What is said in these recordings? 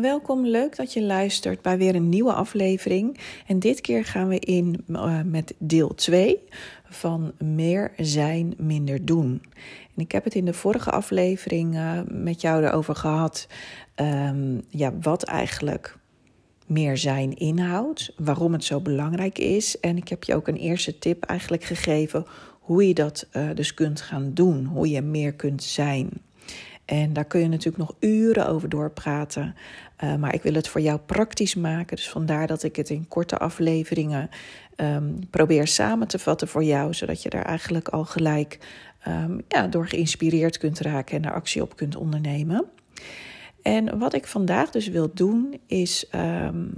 Welkom, leuk dat je luistert bij weer een nieuwe aflevering. En dit keer gaan we in uh, met deel 2 van Meer zijn, minder doen. En ik heb het in de vorige aflevering uh, met jou erover gehad. Um, ja, wat eigenlijk meer zijn inhoudt, waarom het zo belangrijk is. En ik heb je ook een eerste tip eigenlijk gegeven hoe je dat uh, dus kunt gaan doen, hoe je meer kunt zijn. En daar kun je natuurlijk nog uren over doorpraten. Uh, maar ik wil het voor jou praktisch maken. Dus vandaar dat ik het in korte afleveringen um, probeer samen te vatten voor jou. Zodat je daar eigenlijk al gelijk um, ja, door geïnspireerd kunt raken en daar actie op kunt ondernemen. En wat ik vandaag dus wil doen, is um,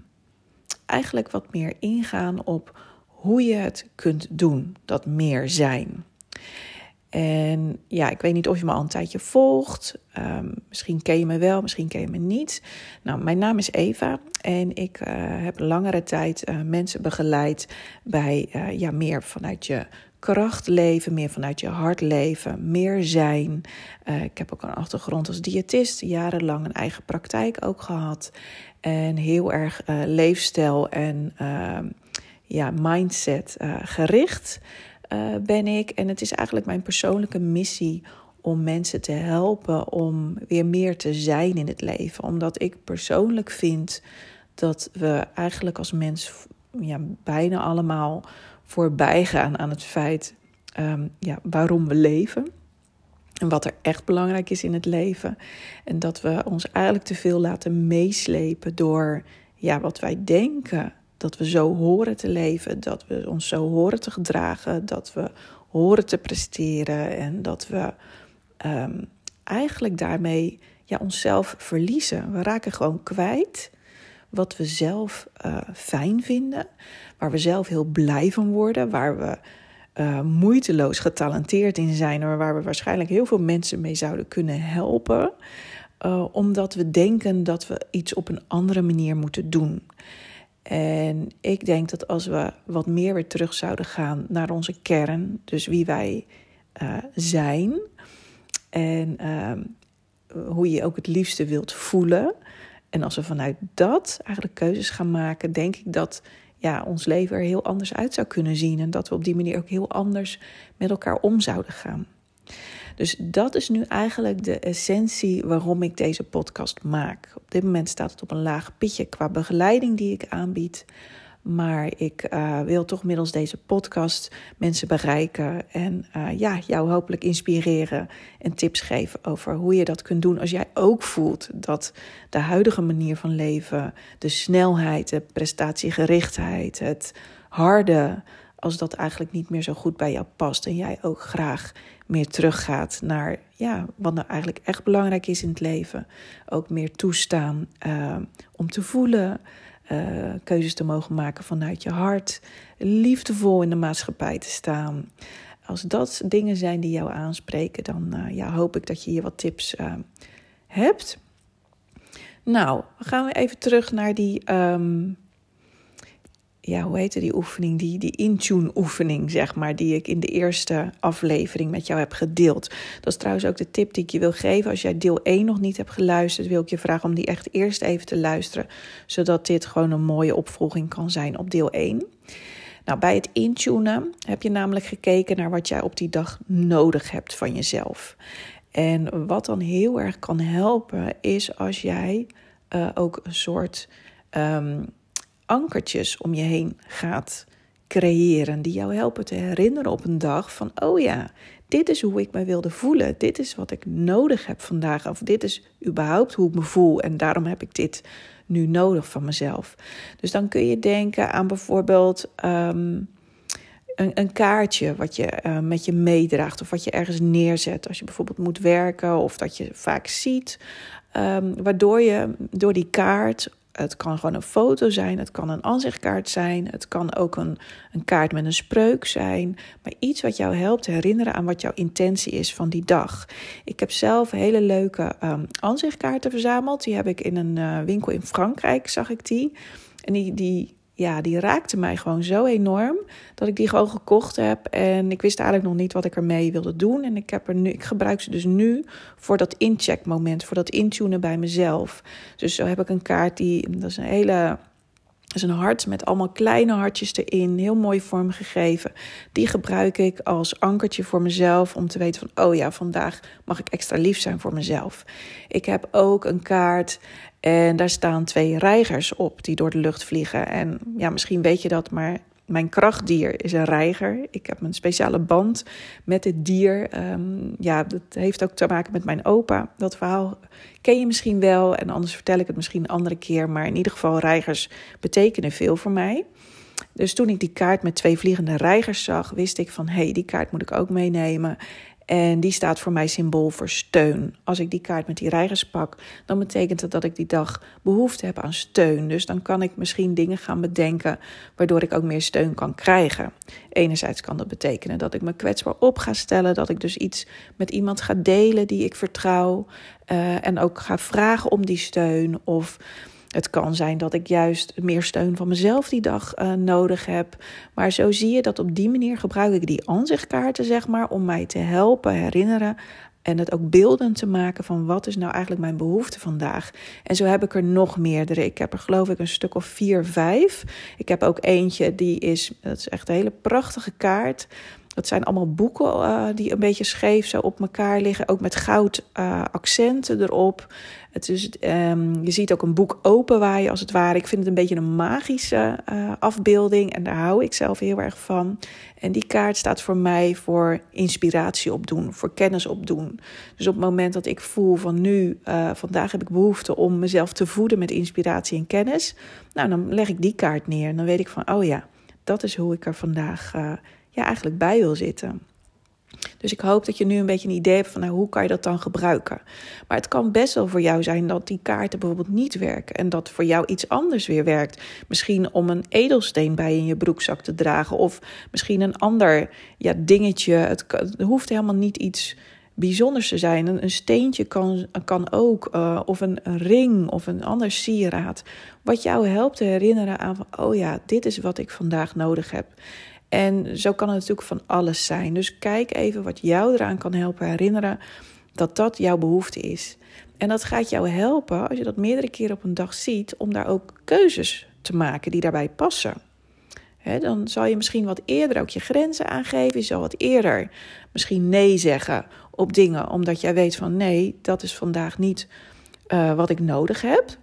eigenlijk wat meer ingaan op hoe je het kunt doen, dat meer zijn. En ja, ik weet niet of je me al een tijdje volgt. Um, misschien ken je me wel, misschien ken je me niet. Nou, mijn naam is Eva en ik uh, heb langere tijd uh, mensen begeleid bij uh, ja, meer vanuit je kracht leven, meer vanuit je hart leven, meer zijn. ik heb ook een achtergrond als diëtist, jarenlang een eigen praktijk ook gehad. En heel erg leefstijl en ehm, ja, mindset gericht uh, ben ik. En het is eigenlijk mijn persoonlijke missie om mensen te helpen om weer meer te zijn in het leven. Omdat ik persoonlijk vind dat we eigenlijk als mens ja, bijna allemaal voorbij gaan aan het feit um, ja, waarom we leven. En wat er echt belangrijk is in het leven. En dat we ons eigenlijk te veel laten meeslepen door ja, wat wij denken dat we zo horen te leven, dat we ons zo horen te gedragen, dat we horen te presteren en dat we um, eigenlijk daarmee ja, onszelf verliezen. We raken gewoon kwijt wat we zelf uh, fijn vinden, waar we zelf heel blij van worden, waar we uh, moeiteloos getalenteerd in zijn, maar waar we waarschijnlijk heel veel mensen mee zouden kunnen helpen, uh, omdat we denken dat we iets op een andere manier moeten doen. En ik denk dat als we wat meer weer terug zouden gaan naar onze kern, dus wie wij uh, zijn en uh, hoe je ook het liefste wilt voelen. En als we vanuit dat eigenlijk keuzes gaan maken, denk ik dat ja, ons leven er heel anders uit zou kunnen zien. En dat we op die manier ook heel anders met elkaar om zouden gaan. Dus dat is nu eigenlijk de essentie waarom ik deze podcast maak. Op dit moment staat het op een laag pitje qua begeleiding die ik aanbied. Maar ik uh, wil toch middels deze podcast mensen bereiken en uh, ja, jou hopelijk inspireren en tips geven over hoe je dat kunt doen als jij ook voelt dat de huidige manier van leven, de snelheid, de prestatiegerichtheid, het harde, als dat eigenlijk niet meer zo goed bij jou past en jij ook graag meer teruggaat naar ja, wat nou eigenlijk echt belangrijk is in het leven. Ook meer toestaan uh, om te voelen, uh, keuzes te mogen maken vanuit je hart, liefdevol in de maatschappij te staan. Als dat dingen zijn die jou aanspreken, dan uh, ja, hoop ik dat je hier wat tips hebt. Nou, gaan we even terug naar die um, ja, hoe heette die oefening? Die, die in-tune oefening, zeg maar, die ik in de eerste aflevering met jou heb gedeeld. Dat is trouwens ook de tip die ik je wil geven. Als jij deel 1 nog niet hebt geluisterd, wil ik je vragen om die echt eerst even te luisteren. Zodat dit gewoon een mooie opvolging kan zijn op deel 1. Nou, bij het intunen heb je namelijk gekeken naar wat jij op die dag nodig hebt van jezelf. En wat dan heel erg kan helpen, is als jij uh, ook een soort. Um, ankertjes om je heen gaat creëren. Die jou helpen te herinneren op een dag van, oh ja, dit is hoe ik me wilde voelen. Dit is wat ik nodig heb vandaag. Of dit is überhaupt hoe ik me voel. En daarom heb ik dit nu nodig van mezelf. Dus dan kun je denken aan bijvoorbeeld um, een, een, kaartje wat je uh, met je meedraagt. Of wat je ergens neerzet als je bijvoorbeeld moet werken. Of dat je vaak ziet. Um, waardoor je door die kaart het kan gewoon een foto zijn, het kan een aanzichtkaart zijn, het kan ook een, een kaart met een spreuk zijn. Maar iets wat jou helpt herinneren aan wat jouw intentie is van die dag. Ik heb zelf hele leuke um, aanzichtkaarten verzameld. Die heb ik in een uh, winkel in Frankrijk, zag ik die. En die, die ja, die raakte mij gewoon zo enorm dat ik die gewoon gekocht heb. En ik wist eigenlijk nog niet wat ik ermee wilde doen. En ik, heb er nu, ik gebruik ze dus nu voor dat incheckmoment, voor dat intunen bij mezelf. Dus zo heb ik een kaart die, dat is een hele is een hart met allemaal kleine hartjes erin, heel mooi vormgegeven. Die gebruik ik als ankertje voor mezelf om te weten van, oh ja, vandaag mag ik extra lief zijn voor mezelf. Ik heb ook een kaart en daar staan twee reigers op die door de lucht vliegen. En ja, misschien weet je dat, maar mijn krachtdier is een reiger. Ik heb een speciale band met het dier. Ehm, ja, dat heeft ook te maken met mijn opa. Dat verhaal ken je misschien wel. En anders vertel ik het misschien een andere keer. Maar in ieder geval, reigers betekenen veel voor mij. Dus toen ik die kaart met twee vliegende reigers zag, wist ik van hé, hey, die kaart moet ik ook meenemen. En die staat voor mij symbool voor steun. Als ik die kaart met die reigers pak, dan betekent dat dat ik die dag behoefte heb aan steun. Dus dan kan ik misschien dingen gaan bedenken waardoor ik ook meer steun kan krijgen. Enerzijds kan dat betekenen dat ik me kwetsbaar op ga stellen, dat ik dus iets met iemand ga delen die ik vertrouw uh, en ook ga vragen om die steun. Of het kan zijn dat ik juist meer steun van mezelf die dag uh, nodig heb. Maar zo zie je dat op die manier gebruik ik die aanzichtkaarten, zeg maar, om mij te helpen herinneren. En het ook beeldend te maken van wat is nou eigenlijk mijn behoefte vandaag. En zo heb ik er nog meerdere. Ik heb er geloof ik een stuk of vier, vijf. Ik heb ook eentje die is, dat is echt een hele prachtige kaart. Dat zijn allemaal boeken uh, die een beetje scheef zo op elkaar liggen. Ook met goud uh, accenten erop. Het is, um, je ziet ook een boek openwaaien als het ware. Ik vind het een beetje een magische uh, afbeelding. En daar hou ik zelf heel erg van. En die kaart staat voor mij voor inspiratie opdoen. Voor kennis opdoen. Dus op het moment dat ik voel van nu, vandaag heb ik behoefte om mezelf te voeden met inspiratie en kennis. Nou, dan leg ik die kaart neer. En dan weet ik van, oh ja, dat is hoe ik er vandaag ja, eigenlijk bij wil zitten. Dus ik hoop dat je nu een beetje een idee hebt van nou, hoe kan je dat dan gebruiken. Maar het kan best wel voor jou zijn dat die kaarten bijvoorbeeld niet werken en dat voor jou iets anders weer werkt. Misschien om een edelsteen bij in je broekzak te dragen of misschien een ander ja, dingetje. Het, hoeft helemaal niet iets bijzonders te zijn. Een, een steentje kan, kan ook, uh, of een, ring of een ander sieraad. Wat jou helpt te herinneren aan van, oh ja, dit is wat ik vandaag nodig heb. En zo kan het natuurlijk van alles zijn. Dus kijk even wat jou eraan kan helpen herinneren dat dat jouw behoefte is. En dat gaat jou helpen, als je dat meerdere keren op een dag ziet, om daar ook keuzes te maken die daarbij passen. dan zal je misschien wat eerder ook je grenzen aangeven. Je zal wat eerder misschien nee zeggen op dingen, omdat jij weet van nee, dat is vandaag niet uh, wat ik nodig heb.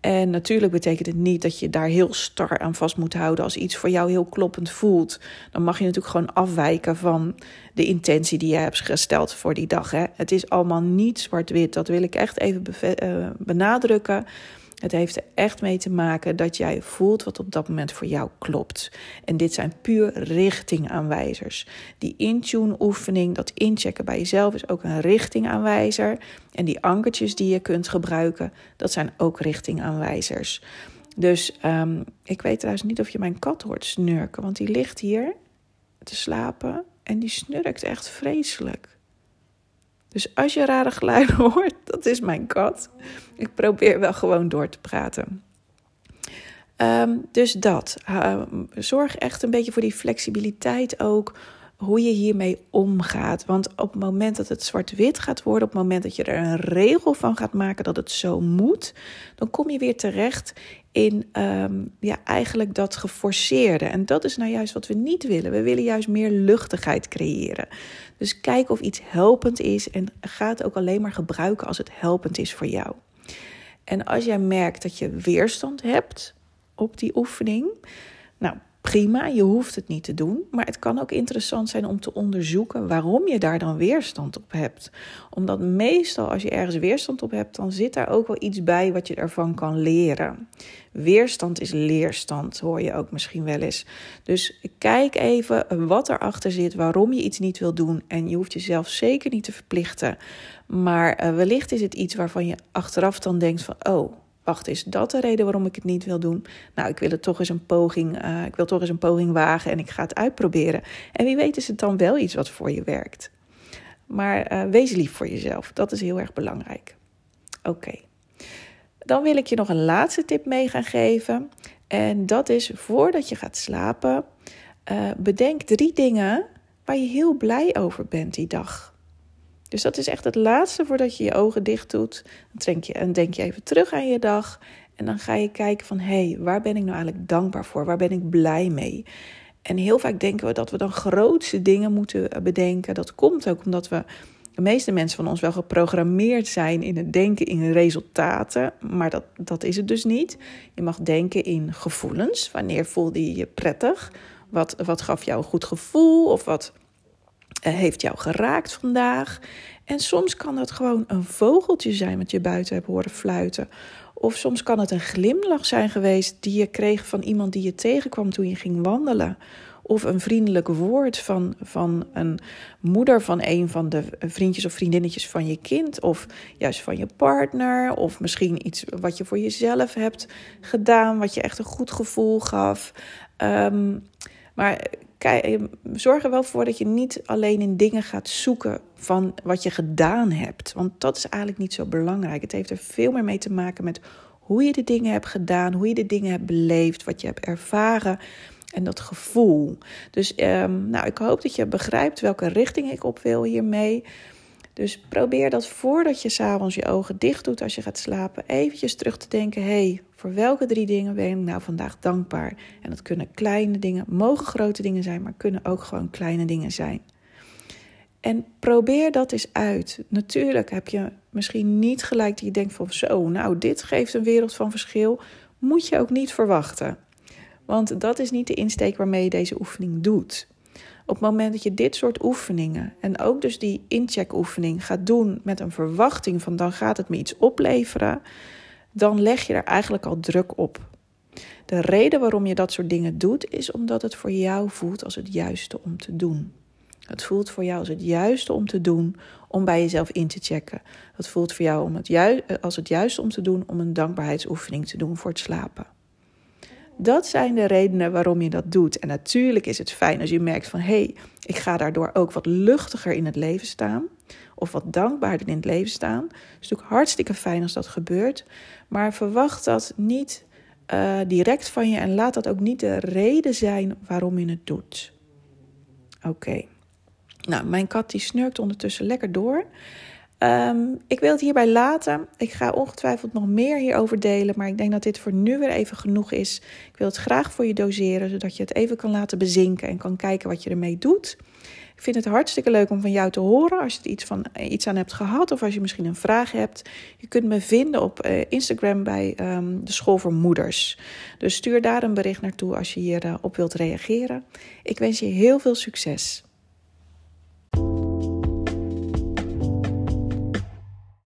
En natuurlijk betekent het niet dat je daar heel star aan vast moet houden. Als iets voor jou heel kloppend voelt, dan mag je natuurlijk gewoon afwijken van de intentie die je hebt gesteld voor die dag. Hè. Het is allemaal niet zwart-wit. Dat wil ik echt even uh, benadrukken. Het heeft er echt mee te maken dat jij voelt wat op dat moment voor jou klopt. En dit zijn puur richtingaanwijzers. Die intune oefening, dat inchecken bij jezelf is ook een richtingaanwijzer. En die ankertjes die je kunt gebruiken, dat zijn ook richtingaanwijzers. Dus um, ik weet trouwens niet of je mijn kat hoort snurken, want die ligt hier te slapen en die snurkt echt vreselijk. Dus als je rare geluiden hoort, dat is mijn kat. Ik probeer wel gewoon door te praten. Um, dus dat. Uh, zorg echt een beetje voor die flexibiliteit ook hoe je hiermee omgaat. Want op het moment dat het zwart-wit gaat worden, op het moment dat je er een regel van gaat maken dat het zo moet, dan kom je weer terecht in um, ja, eigenlijk dat geforceerde. En dat is nou juist wat we niet willen. We willen juist meer luchtigheid creëren. Dus kijk of iets helpend is en ga het ook alleen maar gebruiken als het helpend is voor jou. En als jij merkt dat je weerstand hebt op die oefening, nou prima, je hoeft het niet te doen. Maar het kan ook interessant zijn om te onderzoeken waarom je daar dan weerstand op hebt. Omdat meestal als je ergens weerstand op hebt, dan zit daar ook wel iets bij wat je ervan kan leren. Weerstand is leerstand, hoor je ook misschien wel eens. Dus kijk even wat erachter zit, waarom je iets niet wil doen. En je hoeft jezelf zeker niet te verplichten. Maar uh, wellicht is het iets waarvan je achteraf dan denkt van, oh, wacht, is dat de reden waarom ik het niet wil doen? Nou, ik wil het toch eens een poging, uh, ik wil toch eens een poging wagen en ik ga het uitproberen. En wie weet is het dan wel iets wat voor je werkt. Maar uh, wees lief voor jezelf, dat is heel erg belangrijk. Oké. Dan wil ik je nog een laatste tip mee gaan geven. En dat is voordat je gaat slapen, uh, bedenk drie dingen waar je heel blij over bent die dag. Dus dat is echt het laatste voordat je je ogen dicht doet. Dan denk je, en denk je even terug aan je dag. En dan ga je kijken van, hé, hey, waar ben ik nou eigenlijk dankbaar voor? Waar ben ik blij mee? En heel vaak denken we dat we dan grootste dingen moeten bedenken. Dat komt ook omdat we, de meeste mensen van ons, wel geprogrammeerd zijn in het denken in resultaten. Maar dat, dat is het dus niet. Je mag denken in gevoelens. Wanneer voelde je je prettig? Wat, wat gaf jou een goed gevoel? Of wat heeft jou geraakt vandaag? En soms kan het gewoon een vogeltje zijn wat je buiten hebt horen fluiten. Of soms kan het een glimlach zijn geweest die je kreeg van iemand die je tegenkwam toen je ging wandelen. Of een vriendelijk woord van, van een moeder van een van de vriendjes of vriendinnetjes van je kind. Of juist van je partner. Of misschien iets wat je voor jezelf hebt gedaan, wat je echt een goed gevoel gaf. Um, maar kijk, zorg er wel voor dat je niet alleen in dingen gaat zoeken van wat je gedaan hebt. Want dat is eigenlijk niet zo belangrijk. Het heeft er veel meer mee te maken met hoe je de dingen hebt gedaan, hoe je de dingen hebt beleefd, wat je hebt ervaren en dat gevoel. Dus um, nou, ik hoop dat je begrijpt welke richting ik op wil hiermee. Dus probeer dat voordat je s'avonds je ogen dicht doet als je gaat slapen, eventjes terug te denken: hé, hey, voor welke drie dingen ben ik nou vandaag dankbaar? En dat kunnen kleine dingen, mogen grote dingen zijn, maar kunnen ook gewoon kleine dingen zijn. En probeer dat eens uit. Natuurlijk heb je misschien niet gelijk dat je denkt van zo, nou dit geeft een wereld van verschil. Moet je ook niet verwachten. Want dat is niet de insteek waarmee je deze oefening doet. Op het moment dat je dit soort oefeningen en ook dus die incheck-oefening gaat doen met een verwachting van dan gaat het me iets opleveren, dan leg je er eigenlijk al druk op. De reden waarom je dat soort dingen doet, is omdat het voor jou voelt als het juiste om te doen. Het voelt voor jou als het juiste om te doen om bij jezelf in te checken. Het voelt voor jou om het als het juiste om te doen om een dankbaarheidsoefening te doen voor het slapen. Dat zijn de redenen waarom je dat doet. En natuurlijk is het fijn als je merkt van hé, hey, ik ga daardoor ook wat luchtiger in het leven staan. Of wat dankbaarder in het leven staan. Het is natuurlijk hartstikke fijn als dat gebeurt. Maar verwacht dat niet uh, direct van je en laat dat ook niet de reden zijn waarom je het doet. Oké. Nou, mijn kat die snurkt ondertussen lekker door. Um, ik wil het hierbij laten. Ik ga ongetwijfeld nog meer hierover delen, maar ik denk dat dit voor nu weer even genoeg is. Ik wil het graag voor je doseren, zodat je het even kan laten bezinken en kan kijken wat je ermee doet. Ik vind het hartstikke leuk om van jou te horen als je er iets, van, iets aan hebt gehad of als je misschien een vraag hebt. Je kunt me vinden op uh, Instagram bij um, de School voor Moeders. Dus stuur daar een bericht naartoe als je hierop wilt reageren. Ik wens je heel veel succes.